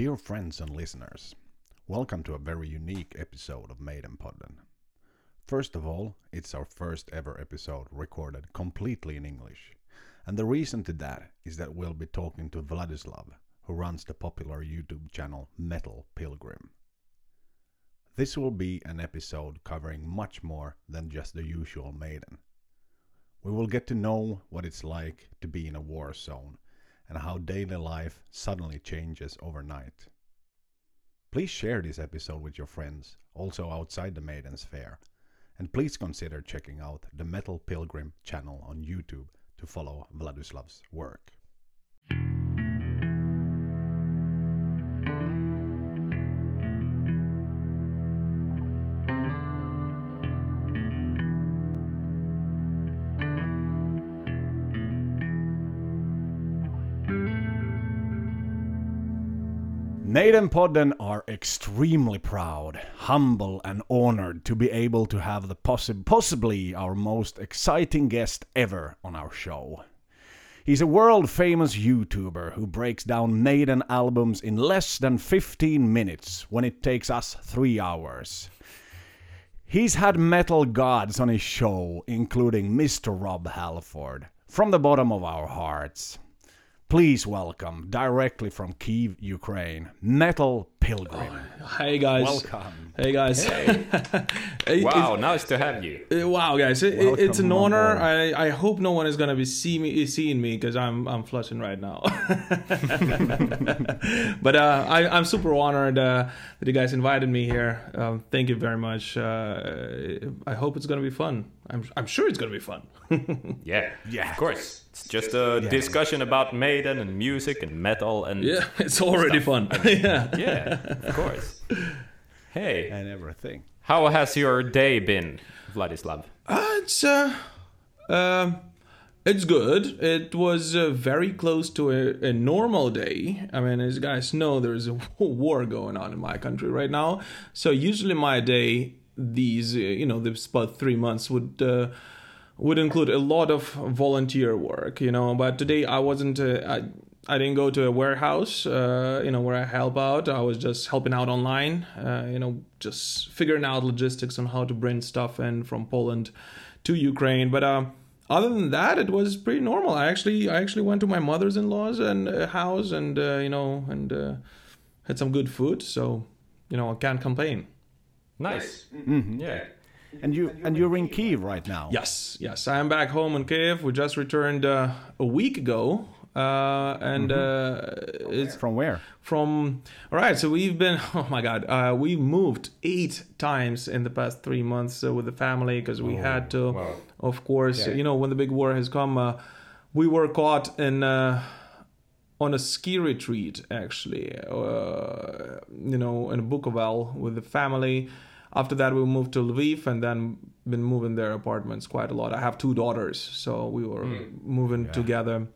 Dear friends and listeners, welcome to a very unique episode of Maiden Podden. First of all, it's our first ever episode recorded completely in English. And the reason to that is that we'll be talking to Vladislav, who runs the popular YouTube channel Metal Pilgrim. This will be an episode covering much more than just the usual Maiden. We will get to know what it's like to be in a war zone and how daily life suddenly changes overnight. Please share this episode with your friends, also outside the Maiden's sphere, and please consider checking out the Metal Pilgrim channel on YouTube to follow Vladislav's work. Maiden Podden are extremely proud, humble, and honored to be able to have the possi- possibly our most exciting guest ever on our show. He's a world famous YouTuber who breaks down Maiden albums in less than 15 minutes when it takes us 3 hours. He's had metal gods on his show, including Mr. Rob Halford, from the bottom of our hearts. Please welcome, directly from Kiev, Ukraine, Metal Pilgrim. Hey guys. Welcome. Hey guys. It- Wow, nice to have you. it- wow, guys. It- it- it's an honor. I, I hope no one is gonna be see me seeing me because I'm I'm flushing right now. but uh, I, I'm super honored uh, that you guys invited me here. Um, thank you very much. Uh, I hope it's gonna be fun. I'm I'm sure it's gonna be fun. Yeah, Yeah. of course. It's just a discussion about Maiden and music and metal and yeah, it's already fun. yeah. yeah, of course. Hey, And everything. how has your day been, Vladislav? Uh, it's uh, um, it's good. It was uh, very close to a, a normal day. I mean, as you guys know, there's a war going on in my country right now. So usually my day, these uh, you know, this about three months would. Uh, would include a lot of volunteer work, you know. But today I wasn't. Uh, I I didn't go to a warehouse, uh, you know, where I help out. I was just helping out online, uh, you know, just figuring out logistics on how to bring stuff in from Poland to Ukraine. But uh, other than that, it was pretty normal. I actually I actually went to my mother's-in-law's and uh, house, and uh, you know, and uh, had some good food. So you know, I can't complain. Nice. Yeah. And you and you're in Kiev right now. Yes, yes. I am back home in Kiev. We just returned uh, a week ago. Uh, and uh, it's From where? from all right so we've been oh my god uh, we moved eight times in the past three months uh, with the family because we had to wow. of course you know when the big war has come uh, we were caught in uh, on a ski retreat actually uh, you know in Bukovel with the family. After that we moved to Lviv and then been moving their apartments quite a lot. I have two daughters so we were moving together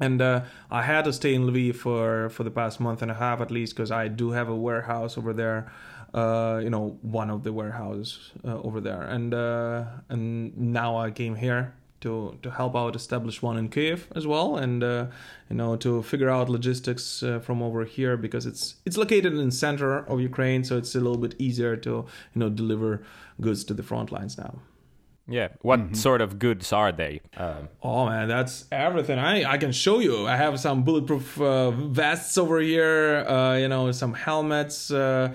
and uh, I had to stay in Lviv for for the past month and a half at least because I do have a warehouse over there. Uh, you know, one of the warehouses uh, over there, and uh, and now I came here to to help out establish one in Kiev as well, and uh, you know to figure out logistics uh, from over here because it's it's located in the center of Ukraine, so it's a little bit easier to you know deliver goods to the front lines now. Yeah. What sort of goods are they? Um, Oh man, that's everything. I I can show you. I have some bulletproof uh, vests over here. Uh, you know, some helmets, uh,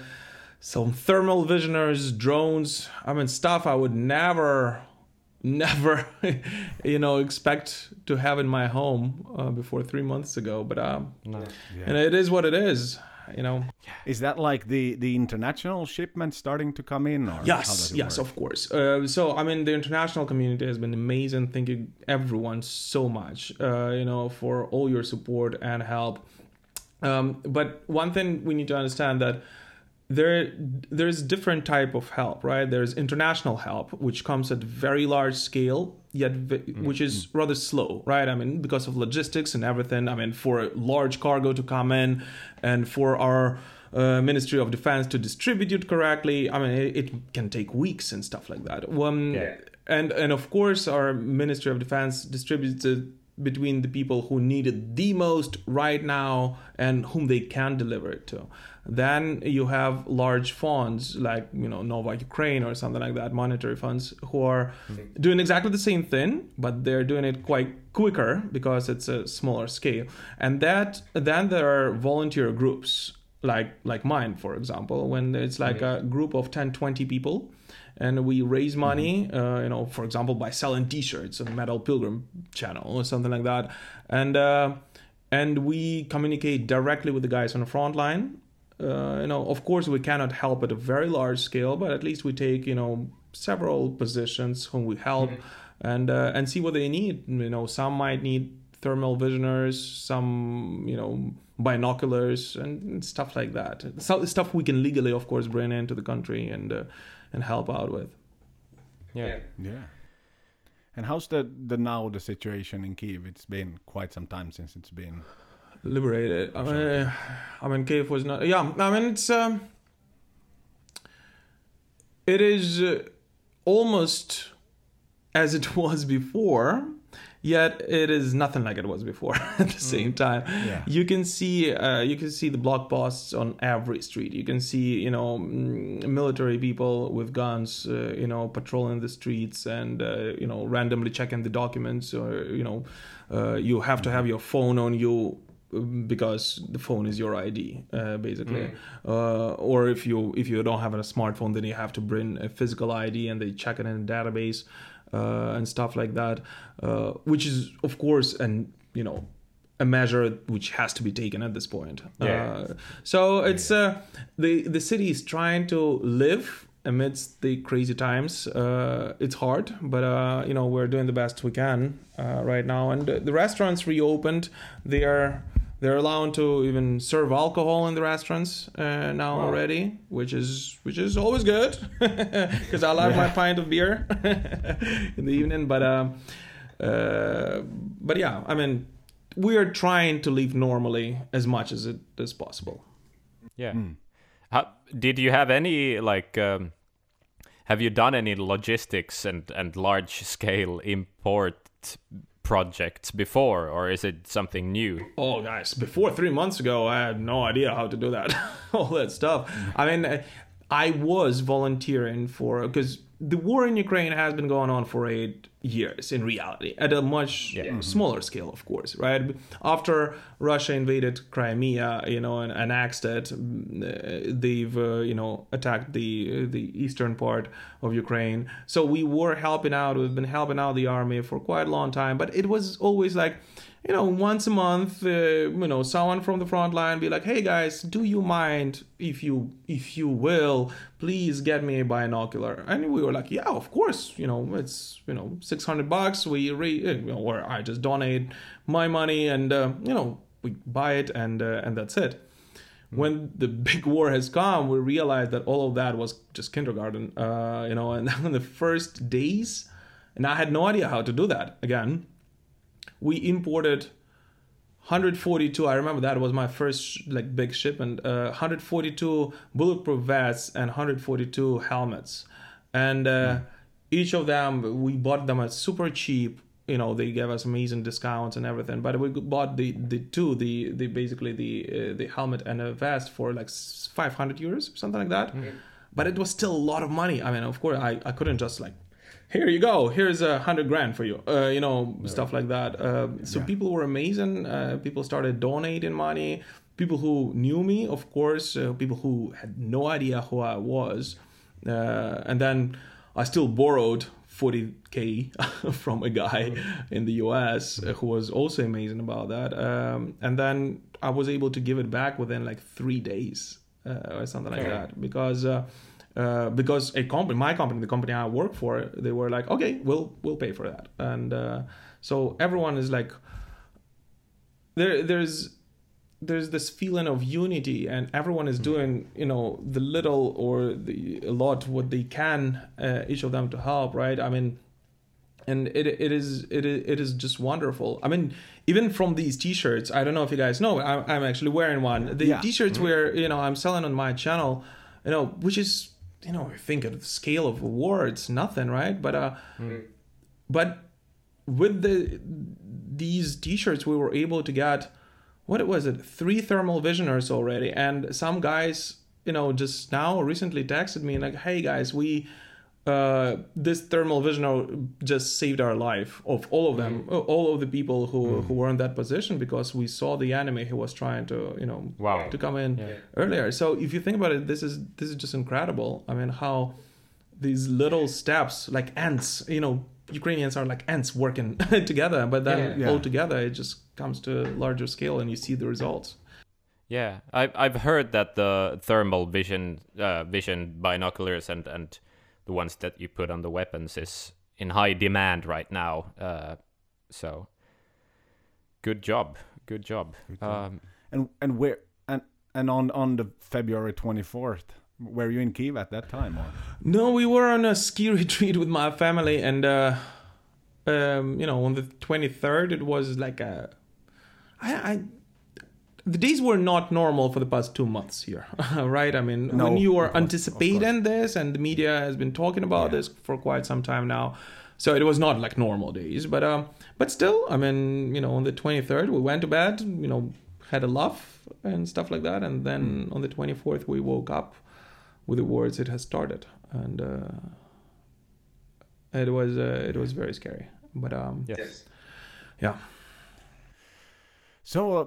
some thermal visioners, drones. I mean, stuff I would never, never, you know, expect to have in my home uh, before three months ago. But um, and it is what it is. You know. Is that like the the international shipment starting to come in? Or Yes, yes, work? of course. Uh, so I mean, the international community has been amazing. Thank you, everyone, so much. Uh, you know, for all your support and help. Um, but one thing we need to understand that there there's different type of help right there's international help which comes at very large scale yet v- which is rather slow right? I mean because of logistics and everything. I mean for a large cargo to come in and for our uh, ministry of defense to distribute it correctly i mean it, it can take weeks and stuff like that. Um, Yeah. and and of course our ministry of defense distributes it between the people who need it the most right now and whom they can deliver it to. Then you have large funds like you know Nova Ukraine or something like that, monetary funds who are doing exactly the same thing, but they're doing it quite quicker because it's a smaller scale. And that then there are volunteer groups like like mine, for example, when it's like a group of 10, 20 people and we raise money uh, you know for example by selling t-shirts on metal pilgrim channel or something like that. And uh, and we communicate directly with the guys on the front line uh, you know of course we cannot help at a very large scale but at least we take you know several positions whom we help and uh, and see what they need you know some might need thermal visioners some you know binoculars and stuff like that so, stuff we can legally of course bring into the country and uh, and help out with Yeah. Yeah. And how's the the now the situation in Kiev? It's been quite some time since it's been. Liberated. I mean, I mean, Kiev was not. Yeah, I mean, it's um, it is uh, almost as it was before. Yet it is nothing like it was before. At the same time, Yeah. you can see uh, you can see the block posts on every street. You can see you know mm, military people with guns, uh, you know, patrolling the streets and uh, you know randomly checking the documents. Or you know, uh, you have to have your phone on you because the phone is your ID, uh, basically. Uh, or if you if you don't have a smartphone, then you have to bring a physical ID and they check it in a database uh, and stuff like that, uh, which is of course an you know a measure which has to be taken at this point. Yeah. Uh, so it's uh, the the city is trying to live amidst the crazy times. Uh, it's hard, but uh, you know we're doing the best we can uh, right now. And the restaurants reopened. They are they're allowed to even serve alcohol in the restaurants uh, now already, which is which is always good because I like my pint of beer in the evening. But um, uh, but yeah, I mean, we are trying to live normally as much as it is possible. Yeah. How, did you have any like? Um, have you done any logistics and and large scale import projects before, or is it something new? Oh, guys, before three months ago, I had no idea how to do that, all that stuff. I mean, I- was volunteering for because the war in Ukraine has been going on for eight years in reality, at a much smaller scale, of course, right? After Russia invaded Crimea, you know, and annexed it, mm, uh, they've uh, you know attacked the the eastern part of Ukraine. So we were helping out. We've been helping out the army for quite a long time, but it was always like you know, once a month, uh, you know, someone from the front line be like, "Hey guys, do you mind if you if you will, please get me a binocular?" And we were like, "Yeah, of course. You know, it's you know, six hundred bucks. We re, you know, or I just donate my money, and uh, you know, we buy it, and uh, and that's it." When the big war has come, we realized that all of that was just kindergarten. Uh, you know, and in the first days, and I had no idea how to do that again we imported 142 i remember that was my first like big shipment uh, 142 bulletproof vests and 142 helmets. And uh, each of them we bought them at super cheap you know they gave us amazing discounts and everything but we bought the the two the the basically the uh, the helmet and a vest for like 500 euros or something like that. But it was still a lot of money. I mean of course i, I couldn't just like here you go here's a hundred grand for you uh, you know stuff like that. Uh, so people were amazing uh, people started donating money. People who knew me of course uh, people who had no idea who i was uh, and then i still borrowed 40k from a guy in the us who was also amazing about that. Um, and then i was able to give it back within like three days uh, or something like that. Because uh, because a company, my company, the company I work for, they were like, okay, we'll we'll pay for that, and uh, so everyone is like, there there's there's this feeling of unity, and everyone is doing you know the little or the a lot what they can, uh, each of them to help, right? I mean, and it it is it is, it is just wonderful. I mean, even from these T-shirts, I don't know if you guys know, I'm, I'm actually wearing one. The Yeah. T-shirts where you know I'm selling on my channel, you know, which is you know I think at the scale of war, it's nothing, right? But uh, but with the these t-shirts we were able to get what was it? Three thermal visioners already. And some guys you know just now recently texted me and like hey guys we uh, this thermal vision just saved our life of all of them Mm. all of the people who who were in that position because we saw the enemy who was trying to you know Wow. to come in earlier so if you think about it this is this is just incredible i mean how these little steps like ants you know ukrainians are like ants working together but then Yeah. Yeah. all together it just comes to a larger scale and you see the results Yeah, I've I've heard that the thermal vision uh, vision binoculars and and the ones that you put on the weapons is in high demand right now. Uh, so good job, good job. Um, And and where and and on on the February twenty fourth, were you in Kiev at that time or? No, we were on a ski retreat with my family, and uh, um, you know, on the twenty third, it was like a, I, I, the days were not normal for the past two months here, right? I mean, No, when you are anticipating this, and the media has been talking about Yeah. this for quite some time now, so it was not like normal days, but um, but still, I mean, you know, on the twenty third, we went to bed, you know, had a laugh and stuff like that, and then Hmm. on the twenty fourth, we woke up with the words "It has started," and uh, it was uh, it was very scary. But um, yes. yeah, So uh,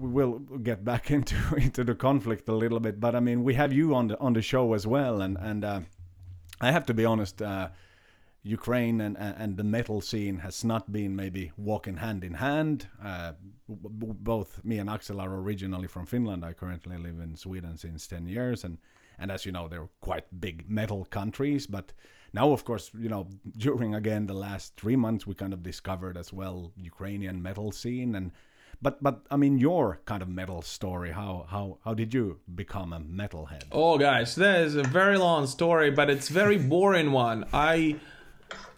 we will get back into into the conflict a little bit, but I mean we have you on the on the show as well, and and uh, I have to be honest, uh, Ukraine and and the metal scene has not been maybe walking hand in hand. Uh, both me and Axel are originally from Finland. I currently live in Sweden since ten years, and and as you know, they're quite big metal countries, but. Now, of course, you know, during again the last three months, we kind of discovered as well Ukrainian metal scene, and but but I mean your kind of metal story. How how how did you become a metalhead? Oh, guys, that is a very long story, but it's very boring one. I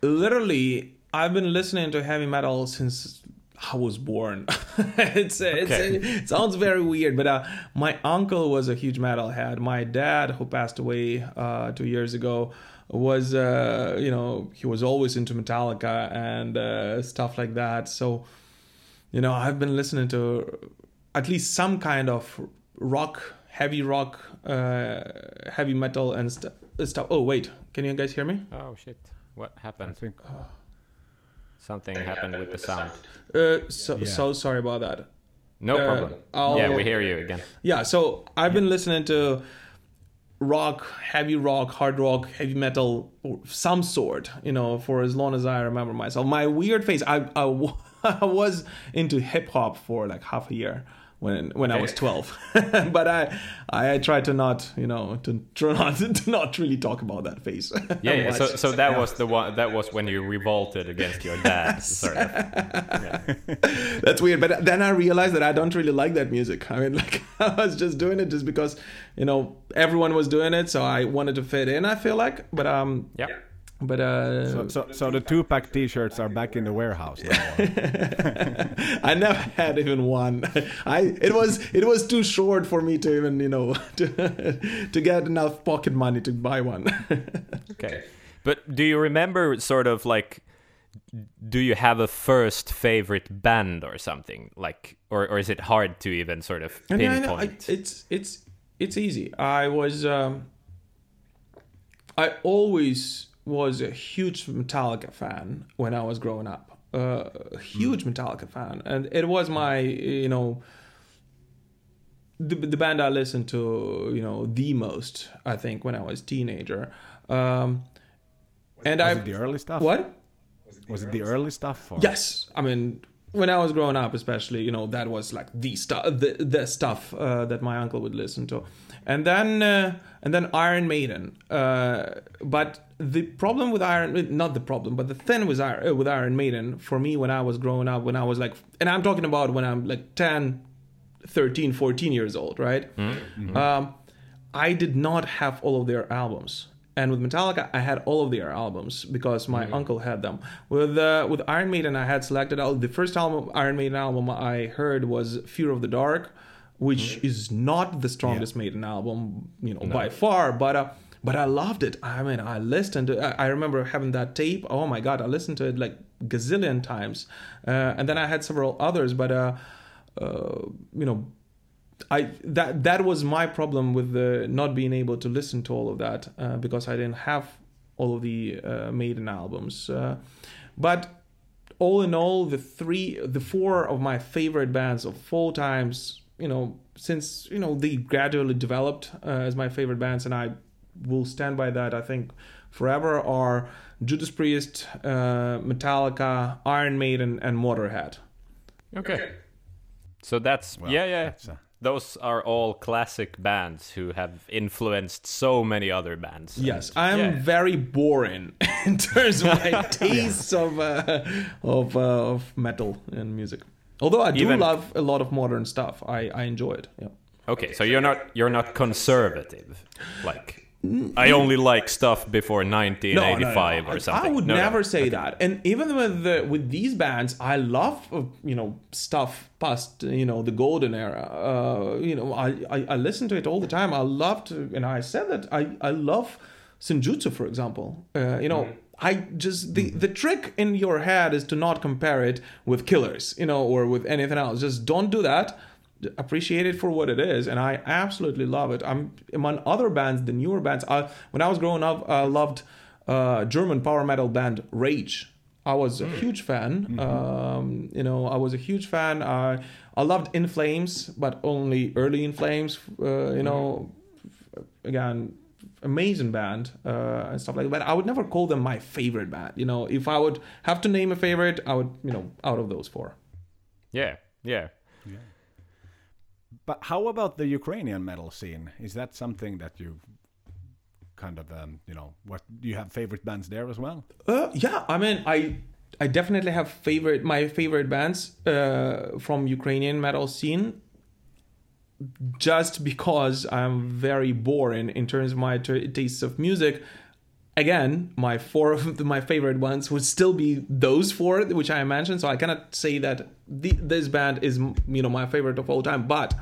literally I've been listening to heavy metal since I was born. it's, it's it sounds very weird, but uh, my uncle was a huge metalhead. My dad, who passed away uh, two years ago, was uh, you know he was always into Metallica and uh, stuff like that. So you know i've been listening to at least some kind of rock heavy rock uh, heavy metal and st- stuff oh wait can you guys hear me Oh shit! What happened? think Something happened with the sound. uh, so Yeah. so sorry about that No Uh, problem. I'll- Yeah, we hear you again. yeah so i've been listening to rock heavy rock hard rock heavy metal or some sort you know for as long as i remember myself my weird phase i, I, w- I was into hip-hop for like half a year when when i was 12 but i i tried to not you know to try not to not really talk about that phase Yeah, yeah. So, so that was the one. That was when you revolted against your dad, sort of. That's weird. But then I realized that I don't really like that music. I mean, like I was just doing it just because you know everyone was doing it, so I wanted to fit in. I feel like, but um, Yeah. But uh, so, so so the Tupac T-shirts are back in the warehouse now. I never had even one. I it was it was too short for me to even you know to to get enough pocket money to buy one. Okay. But do you remember sort of like do you have a first favorite band or something? Like or or is it hard to even sort of I mean, I know, I- pinpoint? it's it's it's easy. I was um, I always was a huge Metallica fan when I was growing up. Uh, a huge Metallica fan, and it was my you know the the band I listened to you know the most. I think when I was teenager. Um, and Was I it the early stuff? what Was it the early stuff? Or? Yes, I mean when I was growing up, especially, you know, that was like the stuff, the, the stuff uh, that my uncle would listen to, and then uh, and then Iron Maiden. Uh, but the problem with Iron, not the problem, but the thing with Iron, uh, with Iron Maiden for me when I was growing up, when I was like, and I'm talking about when I'm like 10, 13, 14 years old, right? Um, I did not have all of their albums. And with Metallica, I had all of their albums because my uncle had them. With uh, with Iron Maiden, I had selected al- the first album Iron Maiden album I heard was Fear of the Dark, which is not the strongest Maiden album, you know, by far. But uh, but I loved it. I mean, I listened to. I I remember having that tape. Oh my god, I listened to it like gazillion times, uh, and then I had several others. But uh, uh, you know, I that that was my problem with the not being able to listen to all of that uh, because I didn't have all of the uh, Maiden albums. Uh, but all in all, the three, the four of my favorite bands of all times, you know, since you know they gradually developed uh, as my favorite bands, and I will stand by that. I think forever are Judas Priest, uh, Metallica, Iron Maiden, and Motorhead. Okay. So that's Well, yeah, yeah. that's, uh, Those are all classic bands who have influenced so many other bands. Yes, And- I'm yeah. very boring in terms of my tastes of uh, of uh, of metal and music. Although I do Even- love a lot of modern stuff, I I enjoy it. Yeah. Okay, so you're not you're not conservative. Like I only like stuff before 1985 or something. I would No, no. never say that. And even with the, with these bands, I love uh, you know stuff past you know the golden era. Uh, you know, I, I I listen to it all the time. I love to, and I said that I I love Senjutsu, for example. Uh, you know. I just the the trick in your head is to not compare it with Killers, you know, or with anything else. Just don't do that appreciate it for what it is and i absolutely love it. I'm among other bands the newer bands. I, when i was growing up i loved uh, german power metal band rage. I was a huge fan um, you know i was a huge fan. I i loved in flames but only early in flames uh, you know again amazing band uh, and stuff like that. But i would never call them my favorite band you know. If i would have to name a favorite i would you know out of those four. Yeah, yeah. But how about the Ukrainian metal scene? Is that something that you kind of, um, you know, what do you have favorite bands there as well? Uh, yeah, I mean, I I definitely have favorite my favorite bands uh, from Ukrainian metal scene. Just because I'm very boring in terms of my t- tastes of music. Again, my four of my favorite ones would still be those four which I mentioned. So I cannot say that the, this band is you know my favorite of all time, but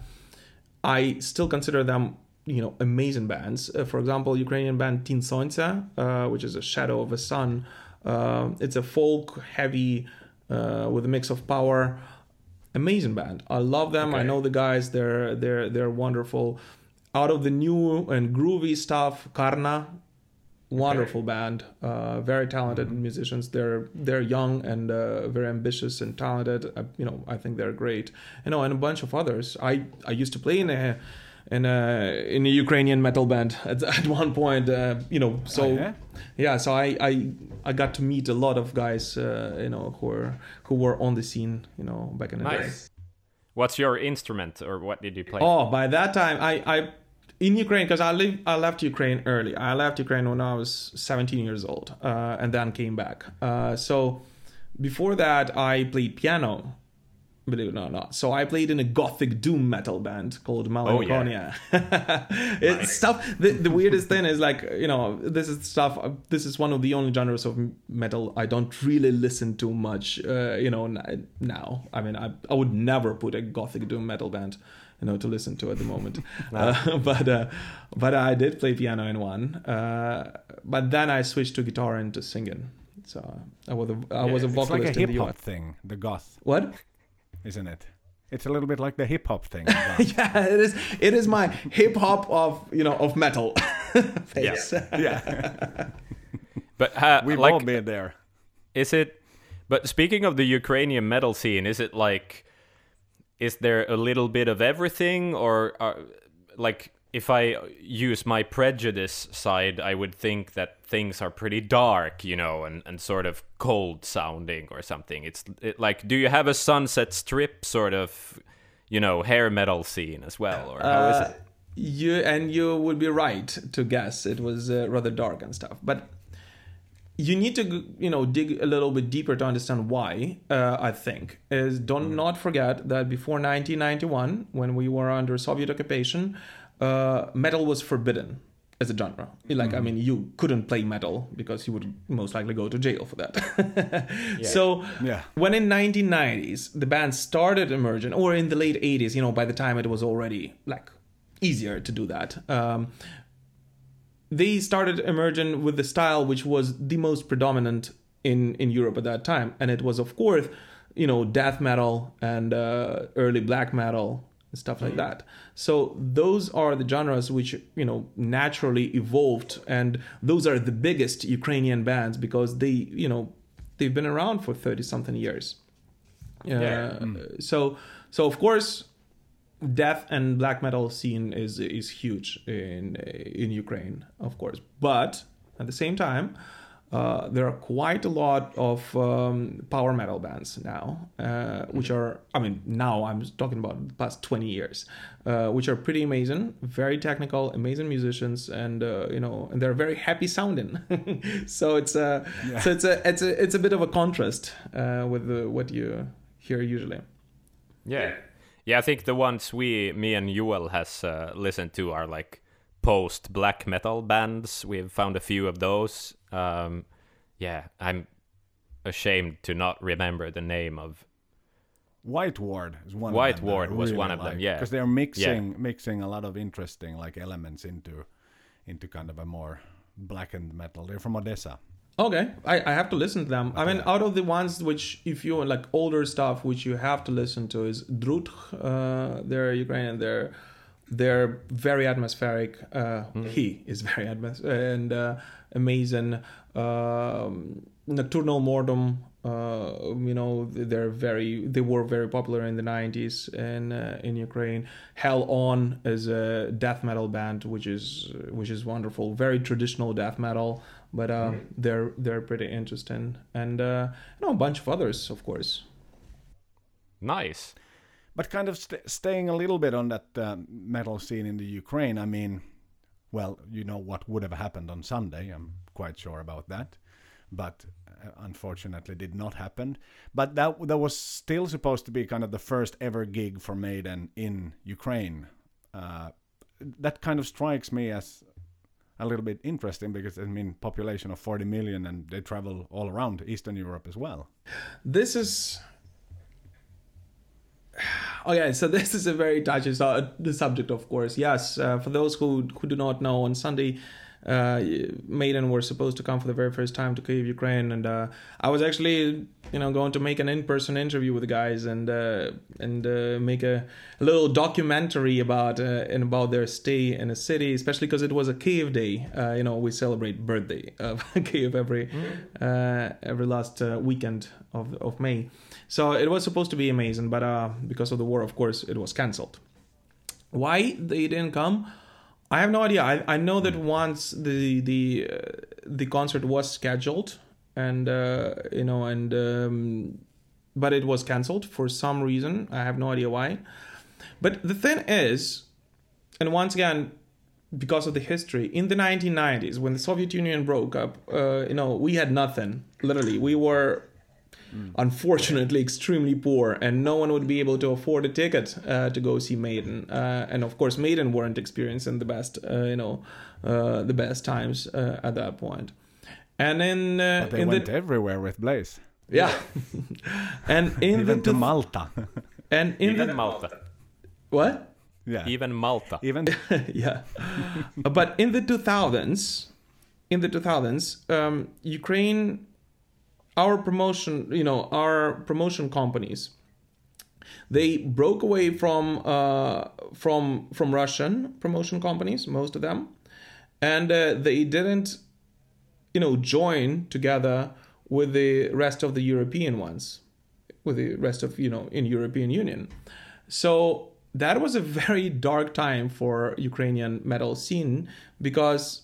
I still consider them, you know, amazing bands. Uh, for example, Ukrainian band Tin Sonce, uh, which is a shadow of a sun. Uh, it's a folk heavy uh, with a mix of power. Amazing band. I love them. I know the guys. They're they're they're wonderful. Out of the new and groovy stuff, Karna, wonderful band. Uh, very talented musicians. They're they're young and uh, very ambitious and talented. Uh, you know, I think they're great. You know, and a bunch of others. I I used to play in a in a in a Ukrainian metal band at, at one point. Uh, you know, so Oh, yeah? yeah. So I I I got to meet a lot of guys. Uh, you know, who were who were on the scene. You know, back in the day. Nice. What's your instrument or what did you play? Oh, by that time, I, I in Ukraine because I live, I left Ukraine early. I left Ukraine when I was 17 years old, uh, and then came back. Uh, so before that, I played piano. Believe it or not, so I played in a gothic doom metal band called Melancholia. it's stuff. The, the weirdest thing is like you know this is stuff. This is one of the only genres of metal I don't really listen to much. Uh, you know now. I mean, I I would never put a gothic doom metal band you know to listen to at the moment uh, but uh, but I did play piano in one uh, but then I switched to guitar and to singing so I was a, I was a It's vocalist like a in hip the hop US thing, the goth, what isn't it? It's a little bit like the hip hop thing. yeah it is it is my hip hop of you know of metal face yeah, but uh, we've like, all been there. is it? But speaking of the Ukrainian metal scene, is it like? Is there a little bit of everything, or are, like if I use my prejudice side, I would think that things are pretty dark, you know, and, and sort of cold sounding or something. It's it, like, do you have a Sunset Strip sort of, you know, hair metal scene as well, or how is Uh, it? you and you would be right to guess it was uh, rather dark and stuff but you need to you know dig a little bit deeper to understand why uh, i think. Is don't not forget that before 1991 when we were under soviet occupation uh, metal was forbidden as a genre. Like i mean you couldn't play metal because you would most likely go to jail for that. So Yeah. when in 1990s the band started emerging or in the late 80s you know by the time it was already like easier to do that um, they started emerging with the style which was the most predominant in in Europe at that time, and it was of course, you know, death metal and uh, early black metal and stuff like that. So those are the genres which you know naturally evolved, and those are the biggest Ukrainian bands because they you know they've been around for thirty something years. Uh, So so of course death and black metal scene is is huge in in Ukraine, of course. But at the same time, uh, there are quite a lot of um, power metal bands now, uh, which are I mean now I'm talking about the past twenty years, uh, which are pretty amazing, very technical, amazing musicians, and uh, you know, and they're very happy sounding. so it's a so it's a it's a it's a bit of a contrast uh, with the, what you hear usually. Yeah. Yeah, I think the ones we, me and Joel has uh, listened to are like post black metal bands. We've found a few of those. Um, yeah, I'm ashamed to not remember the name of. White Ward is one. White of them Ward was really one of them, yeah. because they're mixing mixing a lot of interesting like elements into into kind of a more blackened metal. They're from Odessa. Okay, I, I have to listen to them. I mean, out of the ones which, if you like older stuff, which you have to listen to is Drudkh. Uh, they're Ukrainian. They're they're very atmospheric. Uh, He is very atmospheric and uh, amazing. Um, Nokturnal Mortum. Uh, you know, they're very. They were very popular in the '90s in uh, in Ukraine. Hell On is a death metal band, which is which is wonderful. Very traditional death metal but uh, they're they're pretty interesting, and uh, you know a bunch of others, of course. Nice. But kind of st- staying a little bit on that um, metal scene in the Ukraine, I mean, well, you know what would have happened on Sunday. I'm quite sure about that, but uh, unfortunately did not happen. But that that was still supposed to be kind of the first ever gig for Maiden in Ukraine. Uh, that kind of strikes me as a little bit interesting because I mean population of 40 million and they travel all around Eastern Europe as well. This is. Okay, so this is a very touchy su- subject, of course. Yes, uh, for those who who do not know, on Sunday, uh, Maiden were supposed to come for the very first time to Kyiv, Ukraine, and uh, I was actually, you know, going to make an in-person interview with the guys and uh, and uh, make a, a little documentary about uh, and about their stay in a city, especially because it was a Kyiv day. Uh, you know, we celebrate birthday of Kyiv every uh, every last uh, weekend of of May. So it was supposed to be amazing, but uh, because of the war, of course, it was cancelled. Why they didn't come? I have no idea. I, I know that once the the uh, the concert was scheduled, and uh, you know, and um, but it was cancelled for some reason. I have no idea why. But the thing is, and once again, because of the history, in the 1990s, when the Soviet Union broke up, uh, you know, we had nothing. Literally, we were unfortunately extremely poor and no one would be able to afford a ticket uh, to go see maiden uh, and of course maiden weren't experiencing the best uh, you know uh, the best times uh, at that point and then uh, But they in went the everywhere with Blaze. yeah and in the Even to Malta. and in Even the Malta. what yeah. Even Malta. Even yeah but in the 2000s in the 2000s um, ukraine our promotion you know our promotion companies they broke away from uh, from from russian promotion companies most of them and uh, they didn't you know join together with the rest of the european ones with the rest of you know in european union. So that was a very dark time for ukrainian metal scene because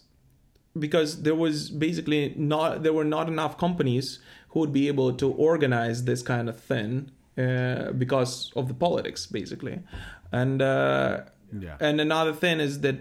because there was basically not there were not enough companies who would be able to organize this kind of thing uh, because of the politics basically. And uh, Yeah. and another thing is that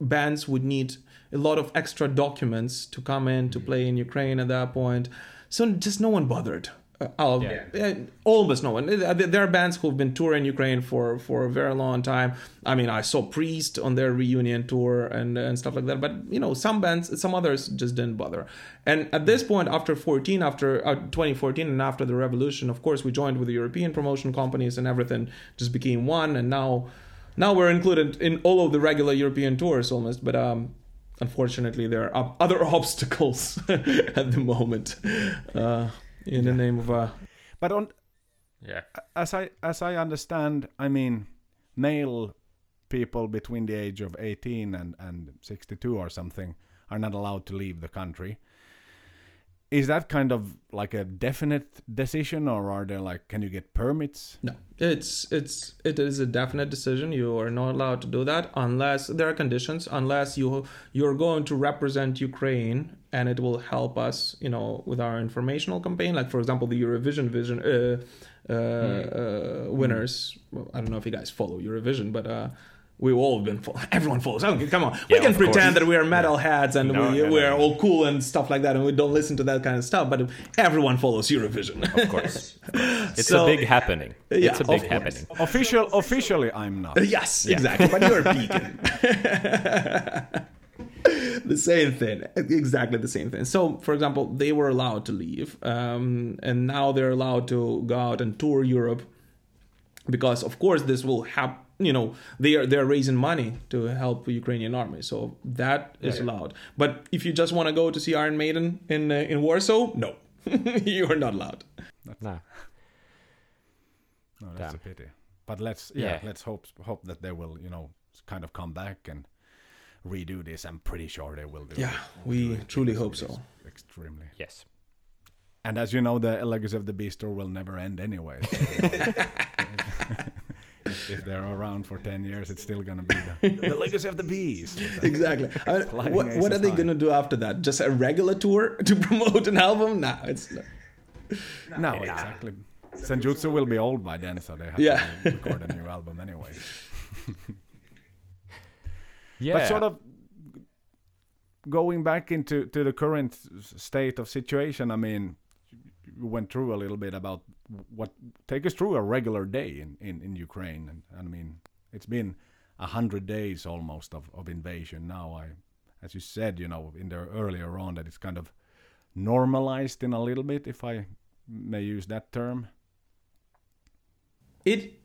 bands would need a lot of extra documents to come in to play in Ukraine at that point. So just no one bothered uh, I'll- uh, almost no one. Uh, There are bands who've been touring Ukraine for for a very long time. I mean, I saw Priest on their reunion tour and and stuff like that. But you know, some bands, some others just didn't bother. And at this point, after 14, after uh, 2014, and after the revolution, of course, we joined with the European promotion companies, and everything just became one. And now, now we're included in all of the regular European tours almost. But um, unfortunately, there are other obstacles at the moment uh, in the name of uh, But on Yeah. as I as I understand, I mean, male people between the age of 18 and and 62 or something are not allowed to leave the country. Is that kind of like a definite decision, or are there like, can you get permits? No, it's it's it is a definite decision. You are not allowed to do that unless there are conditions. Unless you you're going to represent Ukraine, and it will help us, you know, with our informational campaign. Like for example, the Eurovision Vision uh, uh, uh, winners. Well, I don't know if you guys follow Eurovision, but. We've all been, fo- everyone follows. Okay, come on, we can of course. pretend that we are metalheads and No, we, no, no, we're no. all cool and stuff like that, and we don't listen to that kind of stuff. But everyone follows Eurovision. Of course. It's So- a big happening. Yeah, it's a big course. happening. Official, officially, I'm not. Yes, exactly. But you're a beacon. the same thing. Exactly the same thing. So, for example, they were allowed to leave, um, and now they're allowed to go out and tour Europe because, of course, this will have. You know, they are they're raising money to help the Ukrainian army, so that is allowed. But if you just want to go to see Iron Maiden in uh, in Warsaw, no, you are not allowed. No. No, that's Damn. a pity. But let's yeah, Yeah. let's hope hope that they will you know kind of come back and redo this. I'm pretty sure they will do. Yeah, it. we Do truly hope so. Extremely. Yes. And as you know, the legacy of the beast tour will never end anyway. so, if, if they're around for ten years, it's still gonna be the, the legacy of the bees. exactly. I mean, what, what are they going to do after that? Just a regular tour to promote an album? Nah, it's not. No, exactly. Senjutsu will be old by then, so they have Yeah. to record a new album anyway. Yeah. But sort of going back into to the current state of situation, I mean, you went through a little bit about what take us through a regular day in in, in Ukraine, and, I mean, it's been a hundred days almost of, of invasion now. I, as you said, you know, in there earlier on that it's kind of normalized in a little bit, if I may use that term. It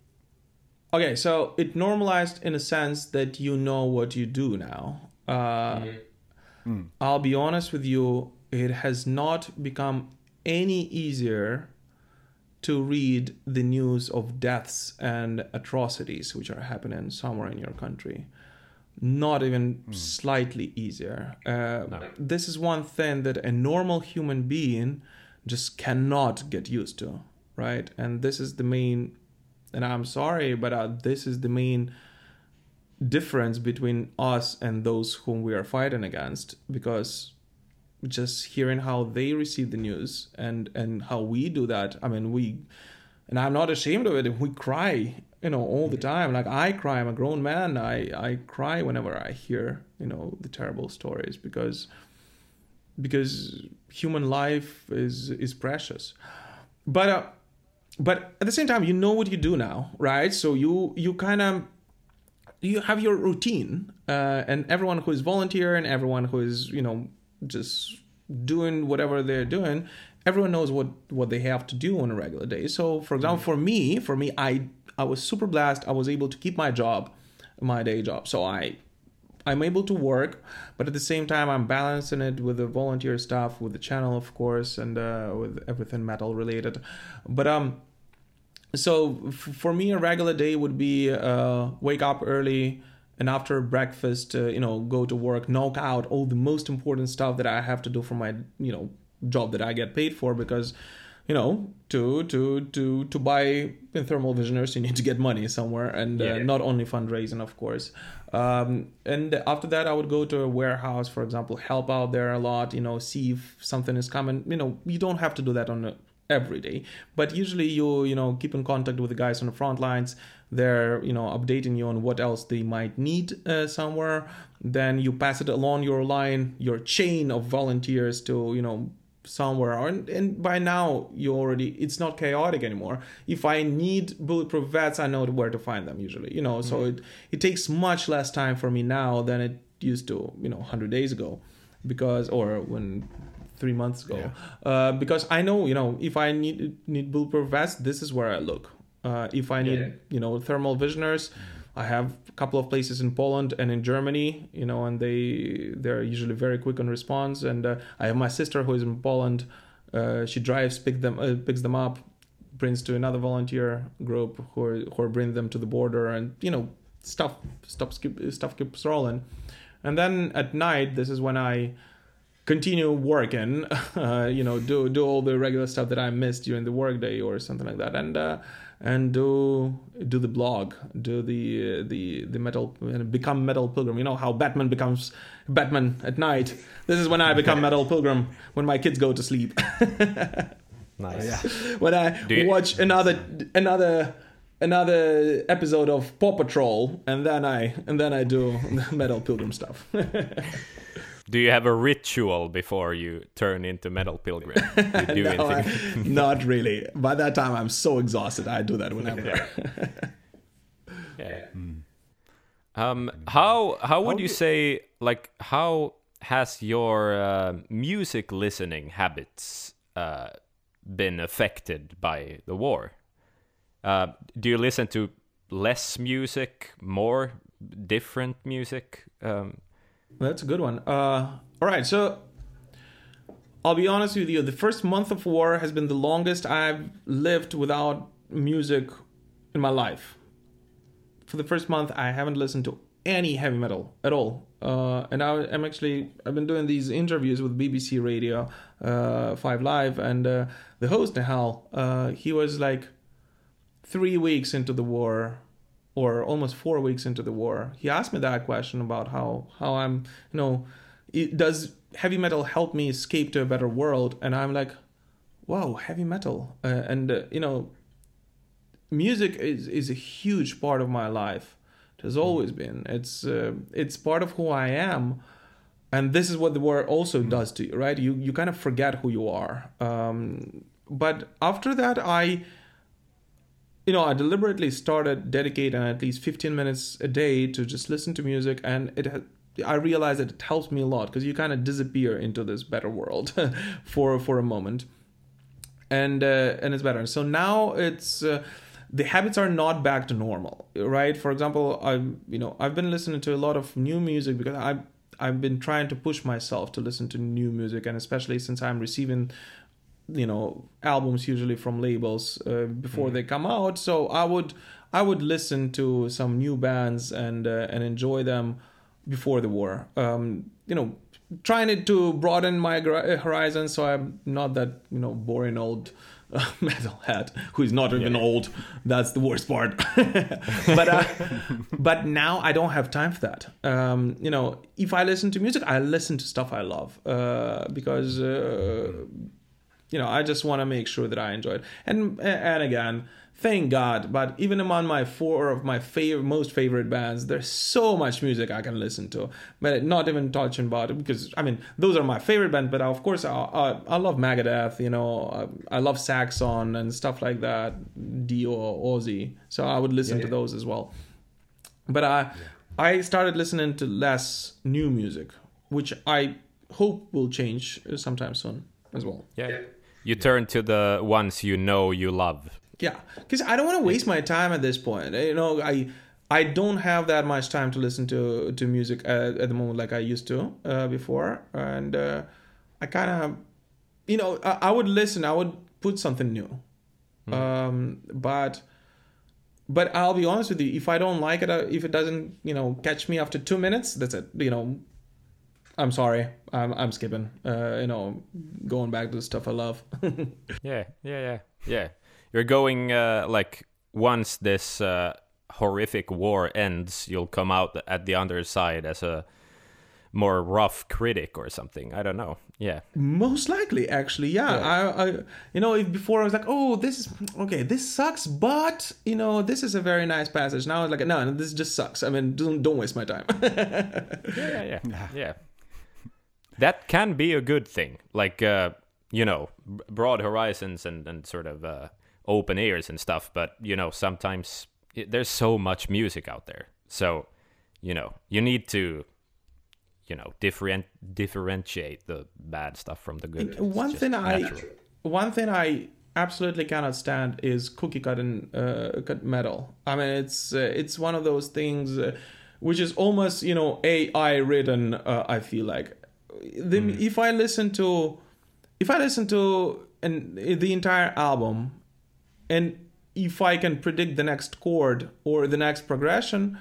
okay, so it normalized in a sense that you know what you do now. Uh, I'll be honest with you, it has not become any easier to read the news of deaths and atrocities which are happening somewhere in your country. Not even slightly easier. Uh, This is one thing that a normal human being just cannot get used to, right? And this is the main, and I'm sorry, but uh, this is the main difference between us and those whom we are fighting against because just hearing how they receive the news and and how we do that. I mean we and i'm not ashamed of it. We cry you know all the time. Like i cry. I'm a grown man. I i cry whenever i hear you know the terrible stories because because human life is is precious. But uh, but at the same time you know what you do now right? So you you kind of you have your routine uh, and everyone who is volunteer and everyone who is you know just doing whatever they're doing everyone knows what what they have to do on a regular day. So for example for me for me i i was super blessed. I was able to keep my job my day job. So i i'm able to work but at the same time i'm balancing it with the volunteer stuff with the channel of course and uh, with everything metal related. But um so f- for me a regular day would be uh, wake up early and after breakfast uh, you know go to work knock out all the most important stuff that i have to do for my you know job that i get paid for because you know to to to to buy thermal visioners you need to get money somewhere and uh, not only fundraising of course. Um, and after that i would go to a warehouse for example help out there a lot you know see if something is coming. You know you don't have to do that on a every day. But usually you you know keep in contact with the guys on the front lines. They're you know updating you on what else they might need uh, somewhere. Then you pass it along your line your chain of volunteers to you know somewhere. And, and by now you already it's not chaotic anymore. If i need bulletproof vets i know where to find them usually you know. So it it takes much less time for me now than it used to you know 100 days ago. Because or when three months ago uh, because i know you know if i need need bulletproof vest this is where i look uh, if i need Yeah. you know thermal visioners I have a couple of places in Poland and in Germany, you know, and they they're usually very quick on response. And uh, I have my sister who is in Poland. Uh, she drives, pick them, uh, picks them up, brings to another volunteer group who are, who are bring them to the border, and you know, stuff stuff stuff keeps rolling. And then at night, this is when I continue working, uh, you know, do do all the regular stuff that I missed during the workday or something like that, and uh, and do do the blog, do the uh, the the metal, become metal pilgrim. You know how Batman becomes Batman at night. This is when I become metal pilgrim when my kids go to sleep. nice. Yeah. When I you... watch another another another episode of Paw Patrol, and then I and then I do metal pilgrim stuff. Do you have a ritual before you turn into metal pilgrim? You do no, I, not really. By that time, I'm so exhausted. I do that whenever. yeah. Mm. Um, how how would how you do... say like how has your uh, music listening habits uh, been affected by the war? Uh, do you listen to less music, more different music? Um, that's a good one. Uh, all right, so I'll be honest with you. The first month of war has been the longest I've lived without music in my life. For the first month, I haven't listened to any heavy metal at all. Uh, and I, am actually I've been doing these interviews with BBC Radio uh, Five Live, and uh, the host Nihal, uh, he was like three weeks into the war or almost four weeks into the war, he asked me that question about how how I'm, you know, it, does heavy metal help me escape to a better world? And I'm like, wow, heavy metal, uh, and uh, you know, music is is a huge part of my life. It has always been. It's uh, it's part of who I am. And this is what the war also does to you, right? You you kind of forget who you are. Um, but after that, I you know, I deliberately started dedicating at least 15 minutes a day to just listen to music, and it I realized that it helps me a lot because you kind of disappear into this better world for for a moment, and uh, and it's better. So now it's. Uh, the habits are not back to normal right for example i you know i've been listening to a lot of new music because i I've been trying to push myself to listen to new music, and especially since I'm receiving you know albums usually from labels uh, before mm. they come out. So i would i would listen to some new bands and uh, and enjoy them before the war. Um, you know trying to broaden my horizon so i'm not that you know boring old uh, metalhead who is not even yeah. old. That's the worst part. But uh, but now i don't have time for that. Um, you know if i listen to music i listen to stuff i love uh, because uh, you know, I just want to make sure that I enjoy it. And and again, thank God. But even among my four of my favorite, most favorite bands, there's so much music I can listen to. But not even touching about it because I mean those are my favorite band But of course, I, I, I love Megadeth. You know, I, I, love Saxon and stuff like that. Dio, Ozzy. So I would listen yeah, yeah. to those as well. But I yeah. I started listening to less new music, which I hope will change uh, sometime soon as well. Yeah. You turn to the ones you know you love. Yeah, because I don't want to waste my time at this point. You know, I I don't have that much time to listen to to music at, at the moment like I used to uh, before, and uh, I kind of, you know, I, I, would listen. I would put something new, mm. um, but but I'll be honest with you. If I don't like it, uh, if it doesn't, you know, catch me after two minutes, that's it. You know, I'm sorry. I'm I'm skipping. Uh, you know, going back to the stuff I love. yeah, yeah, yeah, yeah. You're going uh, like once this uh, horrific war ends, you'll come out at the other side as a more rough critic or something. I don't know. Yeah. Most likely, actually, yeah. yeah. I, I, you know, if before I was like, oh, this is okay, this sucks, but you know, this is a very nice passage. Now it's like, no, no this just sucks. I mean, don't don't waste my time. yeah, yeah, yeah. yeah that can be a good thing. Like uh, you know, broad horizons and and sort of uh, open ears and stuff. But you know, sometimes it, there's so much music out there, so you know, you need to you know different differentiate the bad stuff from the good. One thing natural. I one thing I absolutely cannot stand is cookie cut and uh, cut metal. I mean, it's uh, it's one of those things uh, which is almost you know AI written. Uh, I feel like the, if I listen to if I listen to an, the entire album and if I can predict the next chord or the next progression,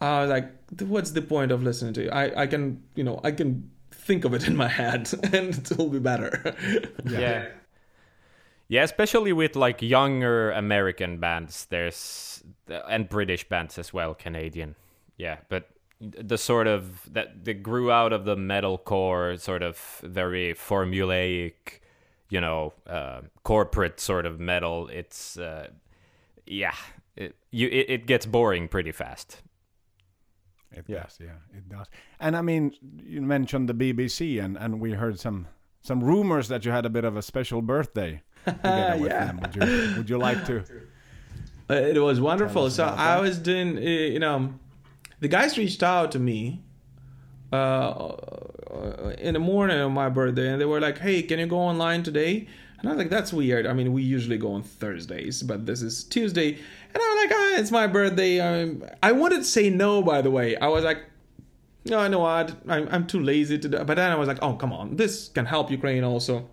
uh, like what's the point of listening to it? I I can you know I can think of it in my head and it will be better. yeah. yeah especially with like younger american bands there's and british bands as well canadian yeah but the sort of that they grew out of the metalcore sort of very formulaic you know uh, corporate sort of metal it's uh, yeah it, you it, it gets boring pretty fast It Yeah. does, yeah, it does. And I mean, you mentioned the BBC, and and we heard some some rumors that you had a bit of a special birthday together with Yeah. them. Would you would you like to? Uh, It was wonderful. So I was doing, uh, you know, the guys reached out to me uh, in the morning of my birthday, and they were like, "Hey, can you go online today?" And I was like, "That's weird. I mean, we usually go on Thursdays, but this is Tuesday." And I was like, "Ah, it's my birthday." I wanted to say no, by the way. I was like, no, I know what. I'm, I'm too lazy to do. But then I was like, oh, come on. This can help Ukraine also,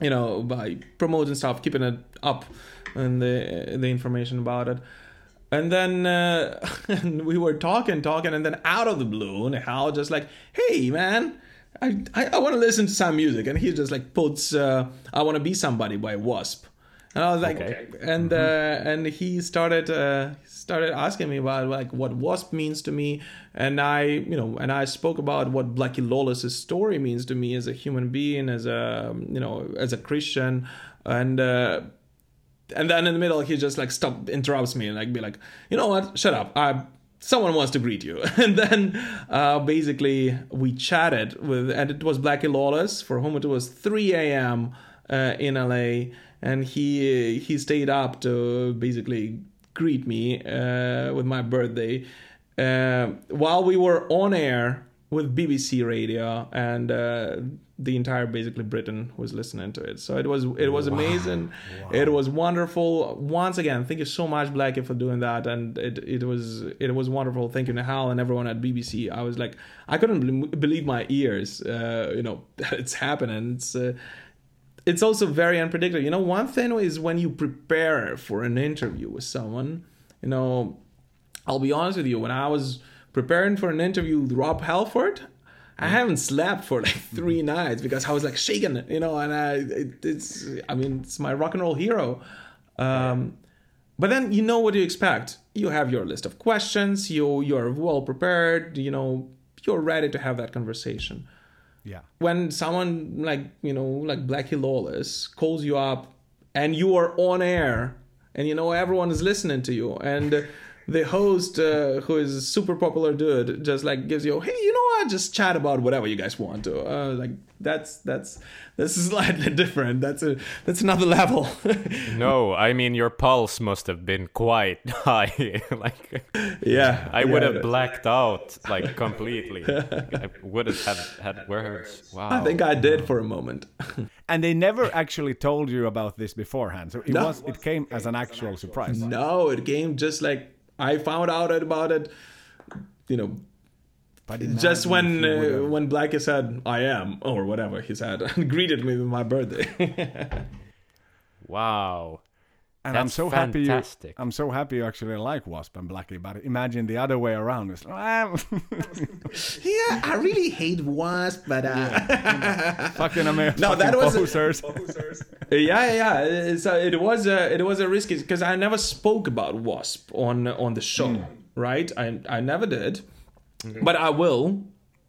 you know, by promoting stuff, keeping it up and the, the information about it. And then uh, we were talking, talking, and then out of the blue, Hal just like, hey, man, I, I, I want to listen to some music. And he just like puts uh, I Want to Be Somebody by Wasp. And I was like, Okay. and uh, and he started uh, started asking me about like what wasp means to me, and I you know and I spoke about what Blackie Lawless's story means to me as a human being, as a you know as a Christian, and uh, and then in the middle he just like stop interrupts me and like be like, you know what, shut up, I. Someone wants to greet you, and then uh, basically we chatted with, and it was Blackie Lawless for whom it was 3 a.m. Uh, in LA, and he he stayed up to basically greet me uh, with my birthday uh, while we were on air with BBC Radio, and uh, the entire basically Britain was listening to it. So it was it was amazing. It was wonderful. Once again, thank you so much, Blackie, for doing that, and it it was it was wonderful. Thank you, Nihal, and everyone at BBC. I was like, I couldn't believe my ears. Uh, you know, it's happening. It's uh, it's also very unpredictable. You know, one thing is when you prepare for an interview with someone, you know, I'll be honest with you, when I was preparing for an interview with Rob Halford, I haven't slept for like three nights because I was like shaking, you know, and I, it, it's, I mean, it's my rock and roll hero. Um, but then you know what you expect. You have your list of questions, you, you're well prepared, you know, you're ready to have that conversation Yeah, when someone like you know like Blackie Lawless calls you up and you are on air and you know everyone is listening to you and the host uh, who is a super popular dude just like gives you hey you know what just chat about whatever you guys want to uh, like that's that's this is slightly different that's a that's another level no i mean your pulse must have been quite high like yeah I would yeah. have blacked out like completely. I would have had had words. Wow. I think I did for a moment and they never actually told you about this beforehand, so it No. was it came as an actual surprise. no it came just like I found out about it you know But just when if you would've- uh, when Blackie said I am or whatever he said and greeted me with my birthday. wow. And I'm that's so happy you, fantastic. I'm so happy you actually like Wasp and Blackie, but imagine the other way around. It's like, "Ah, yeah, I really hate Wasp, but uh, fucking American No, that was a- posers. Uh, yeah, yeah, yeah. Uh, uh, so it was a it was a risky because I never spoke about Wasp on on the show, mm. right? I I never did, mm-hmm. but I will.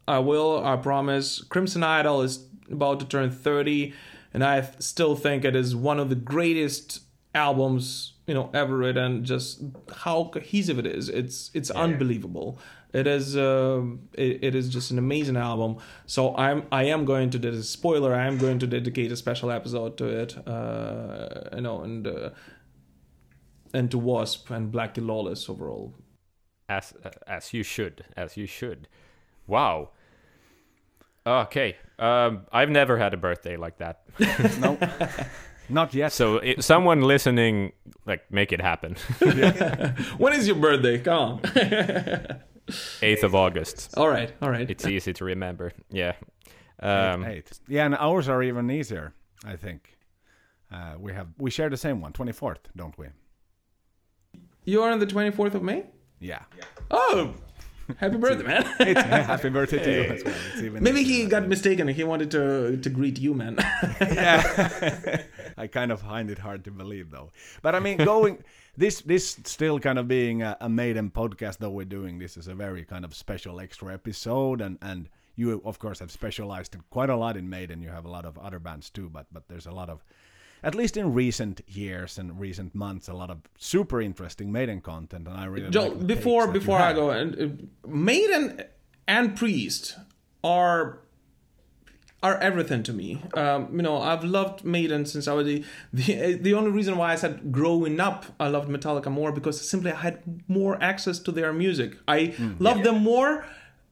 I will. I promise. Crimson Idol is about to turn thirty, and I still think it is one of the greatest albums you know ever written. Just how cohesive it is. It's it's unbelievable. It is um it, it is just an amazing album. So I'm I am going to this spoiler. I am going to dedicate a special episode to it. Uh, you know, and uh, and to Wasp and Blackie Lawless overall. As as you should. As you should. Wow. Okay. Um, I've never had a birthday like that. no, Not yet. So i someone listening, like, make it happen. when is your birthday? Come on. 8th of August. all right, all right. It's easy to remember. Yeah. Um, eight. Yeah, and ours are even easier. I think. Uh, we have we share the same one, 24th, don't we? You're on the 24th of May. Yeah. Oh, happy birthday, man. It's happy birthday to you as well. It's even Maybe easier. he got mistaken. He wanted to to greet you, man. yeah. I kind of find it hard to believe though. But I mean, going this this still kind of being a, a maiden podcast though we're doing this is a very kind of special extra episode and and you of course have specialized in quite a lot in maiden. You have a lot of other bands too, but but there's a lot of at least in recent years and recent months, a lot of super interesting maiden content, and I really Joel, like before takes that you before I go, and uh, Maiden and Priest are are everything to me. Um, you know, I've loved Maiden since I was the, the the only reason why I said growing up I loved Metallica more because simply I had more access to their music. I Hmm. loved them more.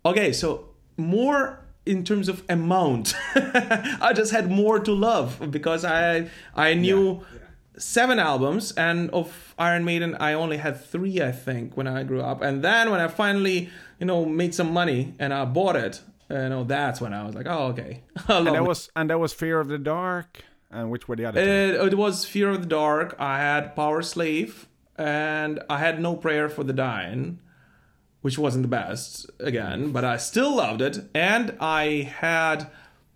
Okay, so more in terms of amount. I just had more to love because I I knew seven albums and of Iron Maiden I only had 3 I think when I grew up. And then when I finally, you know, made some money and I bought it, you know, that's when I was like, "Oh, okay." And that it. was and that was Fear of the Dark, and which were the other? It, it was Fear of the Dark. I had Powerslave, and I had No Prayer for the Dying, which wasn't the best again, but I still loved it. And I had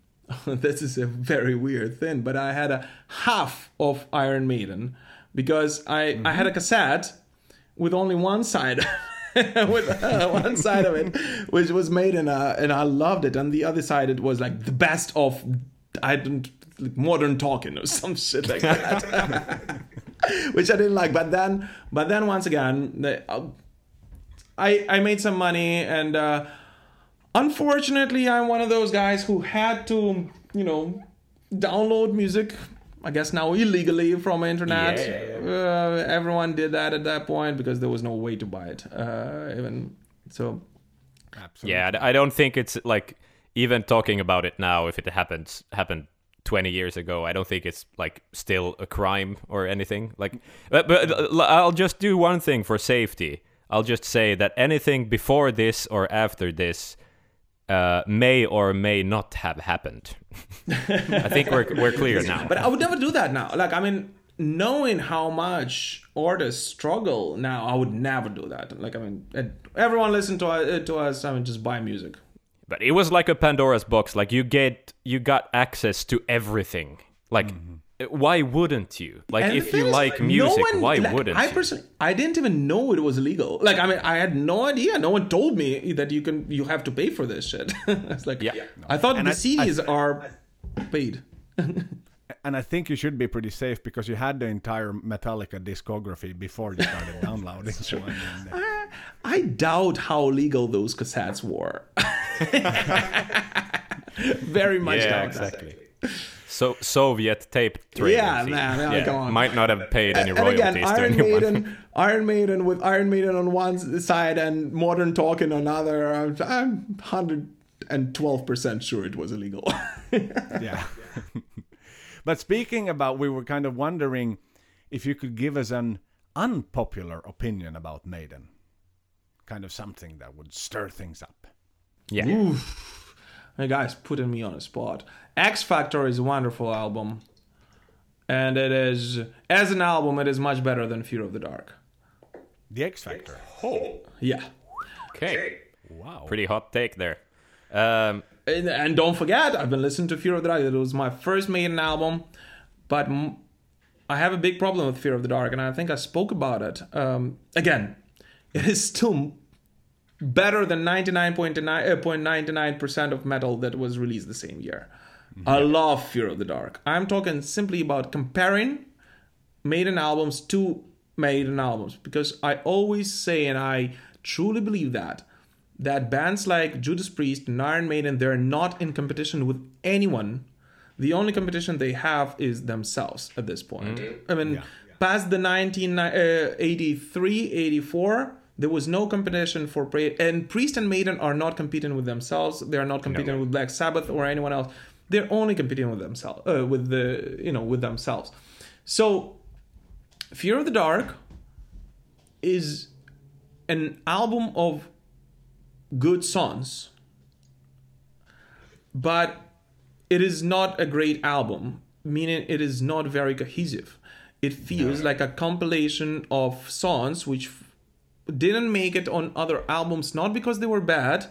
this is a very weird thing, but I had a half of Iron Maiden because I I had a cassette with only one side. with uh, one side of it, which was made in a, and I loved it, and the other side it was like the best of I don't like modern talking or some shit like that, which I didn't like. But then, but then once again, the, uh, I I made some money, and uh, unfortunately, I'm one of those guys who had to, you know, download music. I guess now illegally from internet. Uh, everyone did that at that point because there was no way to buy it. Uh, even so, Absolutely. Yeah, I I don't think it's like even talking about it now. If it happens happened twenty years ago, I don't think it's like still a crime or anything. Like, but, but uh, I'll just do one thing for safety. I'll just say that anything before this or after this uh, may or may not have happened. I think we're we're clear now. But I would never do that now. Like, I mean, knowing how much artists struggle now, I would never do that. Like, I mean, everyone listen to us, to us. I mean, just buy music. But it was like a Pandora's box. Like you get, you got access to everything. Like, why wouldn't you? Like, And if you is, like no music, one- why like, wouldn't I you? personally, I didn't even know it was illegal. Like, I mean, I had no idea. No one told me that you can, you have to pay for this shit. it's like, Yeah. I thought And the I- CDs are paid. And I think you should be pretty safe because you had the entire Metallica discography before you started downloading. So I mean, I doubt how legal those cassettes were. Very much Yeah, doubt that. Exactly. So Soviet tape trader. Yeah, see. man, yeah, come on. Might not have paid any and royalties again, to Iron anyone. Maiden, Iron Maiden with Iron Maiden on one side and Modern Talking on another. I'm, I'm hundred and twelve percent sure it was illegal. yeah. but speaking about, we were kind of wondering if you could give us an unpopular opinion about Maiden. Kind of something that would stir things up. yeah. Oof. Hey guys, putting me on a spot. X Factor is a wonderful album, and it is as an album, it is much better than Fear of the Dark. The X Factor. Oh. Yeah. Okay. Wow. Pretty hot take there. Um, And, and don't forget, I've been listening to Fear of the Dark. It was my first Maiden album, but m- I have a big problem with Fear of the Dark, and I think I spoke about it. Um, again, it is still better than 99.99% uh, of metal that was released the same year. Mm-hmm. I love Fear of the Dark. I'm talking simply about comparing Maiden albums to Maiden albums because I always say, and I truly believe that, that bands like Judas Priest and Iron Maiden, they're not in competition with anyone. The only competition they have is themselves at this point. Mm-hmm. I mean, past the 1983, uh, 84, there was no competition for Priest. And Priest and Maiden are not competing with themselves. They are not competing with Black Sabbath or anyone else. they're only competing with themselves, uh, with the you know with themselves. So, Fear of the Dark is an album of good songs, but it is not a great album, meaning it is not very cohesive. It feels like a compilation of songs which didn't make it on other albums, not because they were bad,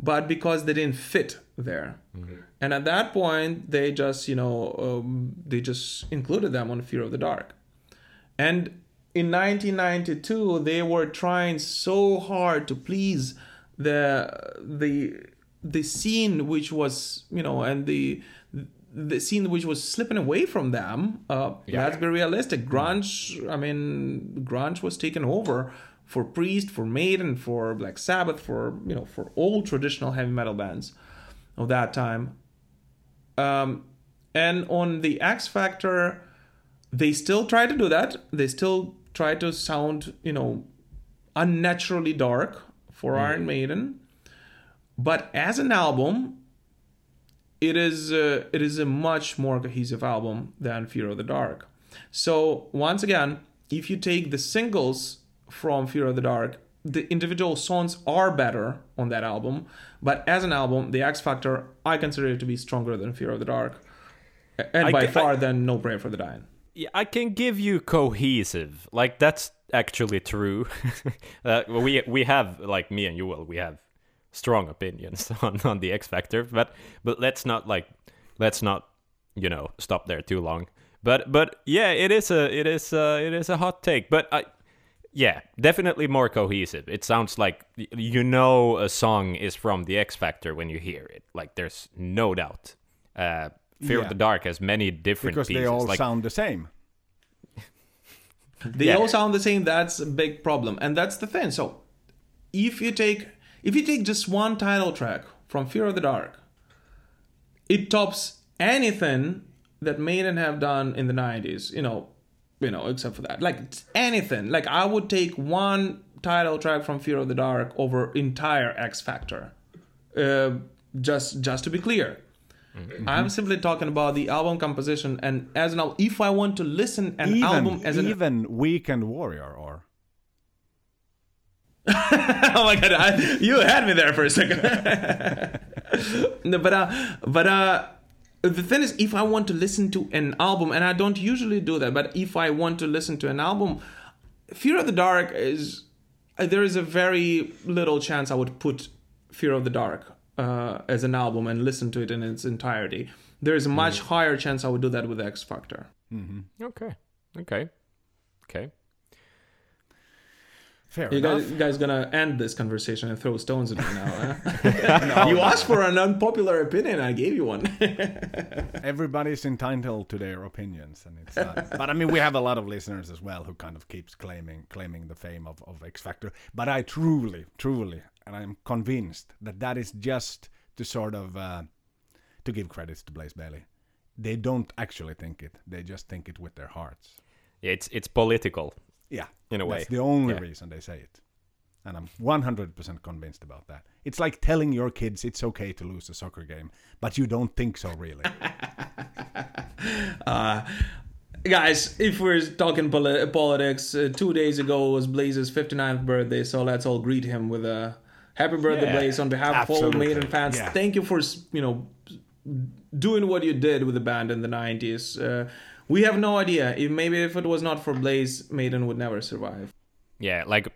but because they didn't fit there. And at that point, they just, you know, um, they just included them on Fear of the Dark. And in 1992, they were trying so hard to please the the the scene which was, you know, and the the scene which was slipping away from them. Uh, Yeah. Let's be realistic. Grunge, I mean, grunge was taken over for Priest, for Maiden, for Black Sabbath, for you know, for all traditional heavy metal bands of that time. Um, and on the X Factor, they still try to do that. They still try to sound, you know, unnaturally dark for Iron Maiden. But as an album, it is uh, it is a much more cohesive album than Fear of the Dark. So once again, if you take the singles from Fear of the Dark, the individual songs are better on that album, but as an album, the X Factor I consider it to be stronger than Fear of the Dark, and I by ca- far I- than No Prayer for the Dying. Yeah, I can give you cohesive. Like that's actually true. uh, we we have like me and you will we have strong opinions on on the X Factor, but but let's not like let's not you know stop there too long. But but yeah, it is a it is a, it is a hot take, but I yeah, definitely more cohesive. It sounds like you know a song is from the X Factor when you hear it. Like there's no doubt. Uh, Fear Yeah. of the Dark has many different because pieces. they all like, sound the same. They Yeah. all sound the same. That's a big problem, and that's the thing. So, if you take if you take just one title track from Fear of the Dark, it tops anything that Maiden have done in the '90s. You know, you know, except for that, like anything. Like I would take one title track from Fear of the Dark over entire X Factor. Uh, just just to be clear. I'm simply talking about the album composition, and as an if I want to listen an even album as an even Weekend Warrior or oh my god, I, you had me there for a second. no, but uh, but uh, the thing is, if I want to listen to an album, and I don't usually do that, but if I want to listen to an album, Fear of the Dark is uh, there is a very little chance I would put Fear of the Dark uh, as an album and listen to it in its entirety. There is a much higher chance I would do that with X Factor. Okay. Okay. Okay. Fair You enough. guys, you guys gonna end this conversation and throw stones at me now? Huh? you asked for an unpopular opinion, I gave you one. Everybody's entitled to their opinions, and it's. Uh, but I mean, we have a lot of listeners as well who kind of keeps claiming claiming the fame of, of X Factor. But I truly, truly, and I'm convinced that that is just to sort of uh, to give credits to Blaze Bayley. They don't actually think it; they just think it with their hearts. Yeah, it's it's political. Yeah, In a way. that's the only Yeah. reason they say it, and I'm 100% convinced about that. It's like telling your kids it's okay to lose a soccer game, but you don't think so, really. uh, guys, if we're talking poli- politics, uh, two days ago was Blaze's 59th birthday, so let's all greet him with a happy birthday, Yeah, Blaze, on behalf of all absolutely. Maiden fans. Yeah. Thank you for, you know, doing what you did with the band in the 90s. Uh, we have no idea. If maybe if it was not for Blaze, Maiden would never survive. Yeah, like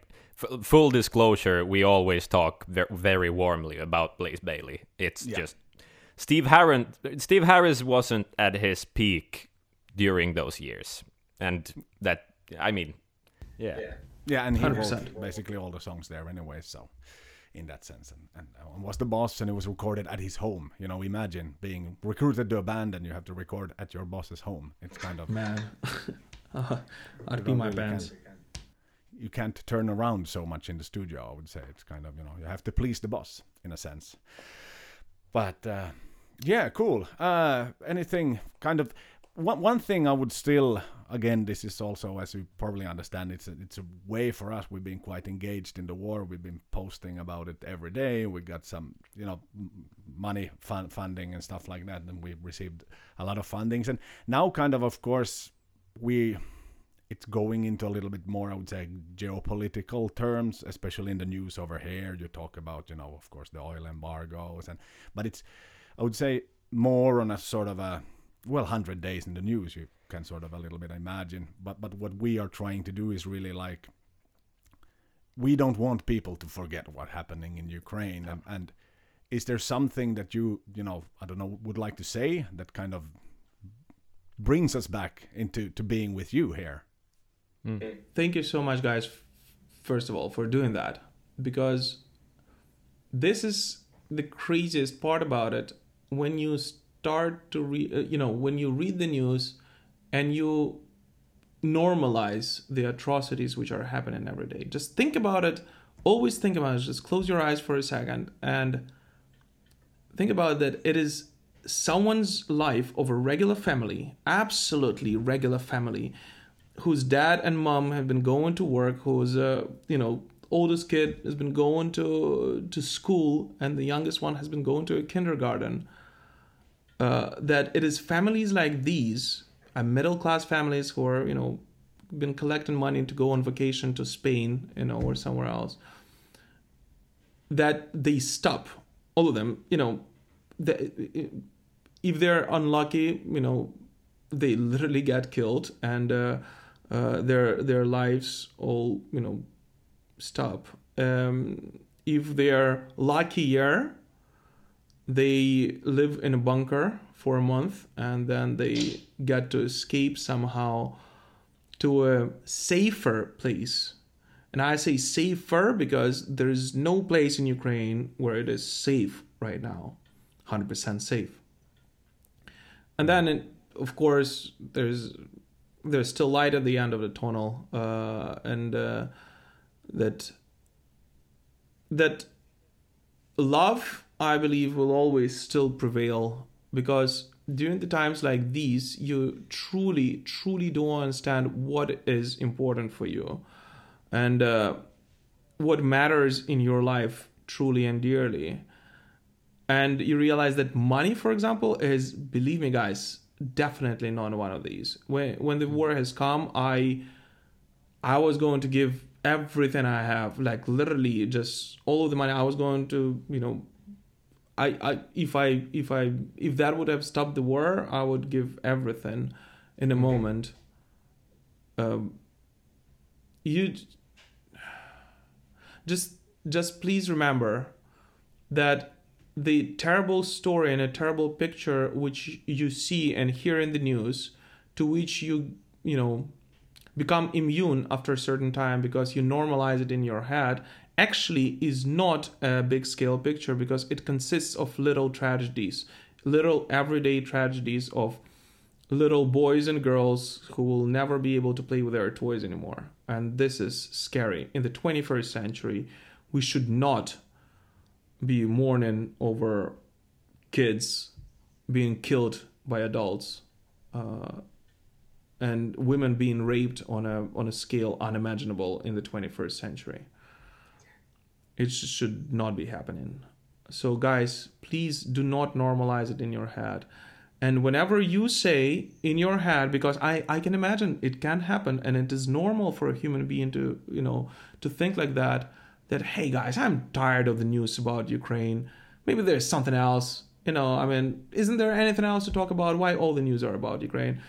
f- full disclosure, we always talk ver- very warmly about Blaze Bayley. It's Yeah. just Steve Harris. Steve Harris wasn't at his peak during those years, and that I mean, yeah, Yeah, and he 100%. wrote basically all the songs there anyway. So, in that sense, and, and uh, was the boss, and it was recorded at his home. You know, imagine being recruited to a band and you have to record at your boss's home. It's kind of Man, uh, I'd you my really can't- you can't turn around so much in the studio. I would say it's kind of you know you have to please the boss in a sense. But uh, yeah, cool. Uh, anything kind of one one thing I would still again this is also as you probably understand it's a, it's a way for us. We've been quite engaged in the war. We've been posting about it every day. We got some you know money fun- funding and stuff like that and we received a lot of fundings and now kind of of course we it's going into a little bit more i would say geopolitical terms especially in the news over here you talk about you know of course the oil embargoes and but it's i would say more on a sort of a well 100 days in the news you can sort of a little bit imagine. But but what we are trying to do is really like we don't want people to forget what's happening in Ukraine. And, and is there something that you you know I don't know would like to say that kind of brings us back into to being with you here? Hmm. Eh, thank you so much, guys, first of all, for doing that. Because this is the craziest part about it. When you start to read, uh, you know, when you read the news and you normalize the atrocities which are happening every day, just think about it. Always think about it. Just close your eyes for a second and think about that it is someone's life of a regular family, absolutely regular family, whose dad and mom have been going to work, whose uh, you know oldest kid has been going to to school, and the youngest one has been going to a kindergarten. Uh, that it is families like these, uh, middle class families who are you know been collecting money to go on vacation to Spain, you know, or somewhere else. That they stop, all of them, you know, the, if they're unlucky, you know, they literally get killed and uh, uh, their their lives all you know stop. Um, if they're luckier, they live in a bunker for a month and then they get to escape somehow to a safer place. And I say safer because there is no place in Ukraine where it is safe right now, 100% safe. And then, it, of course, there's there's still light at the end of the tunnel, uh, and uh, that that love, I believe, will always still prevail because during the times like these, you truly, truly don't understand what is important for you and uh, what matters in your life truly and dearly. And you realize that money, for example, is, believe me, guys, definitely not one of these. When when the war has come, I I was going to give everything I have, like literally just all of the money. I was going to, you know, I, I if I if I if that would have stopped the war, I would give everything in a moment. Um, you just just please remember that the terrible story and a terrible picture which you see and hear in the news to which you you know become immune after a certain time because you normalize it in your head actually is not a big scale picture because it consists of little tragedies little everyday tragedies of little boys and girls who will never be able to play with their toys anymore. And this is scary. In the 21st century we should not be mourning over kids being killed by adults uh, and women being raped on a on a scale unimaginable in the 21st century it should not be happening. So guys please do not normalize it in your head. And whenever you say in your head because i i can imagine it can happen and it is normal for a human being to you know to think like that that hey guys i'm tired of the news about ukraine. Maybe there's something else. You know i mean isn't there anything else to talk about? Why all the news are about ukraine?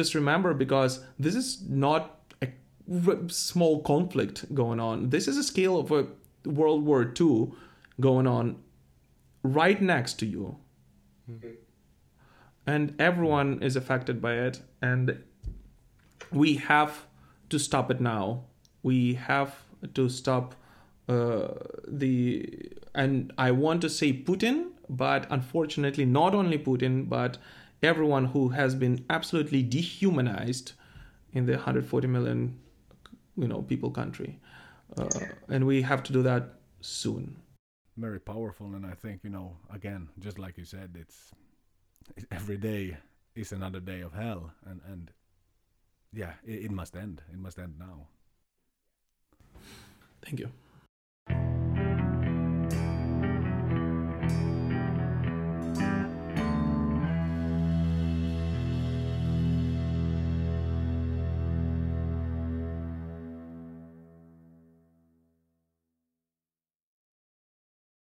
Just remember because this is not a small conflict going on. This is a scale of a world war ii going on right next to you. And everyone is affected by it. And we have to stop it now. We have to stop uh, the and i want to say putin but unfortunately not only putin but everyone who has been absolutely dehumanized in the 140 million you know people country uh, and we have to do that soon. Very powerful and i think you know again just like you said it's every day is another day of hell and and yeah it, it must end. It must end now. Thank you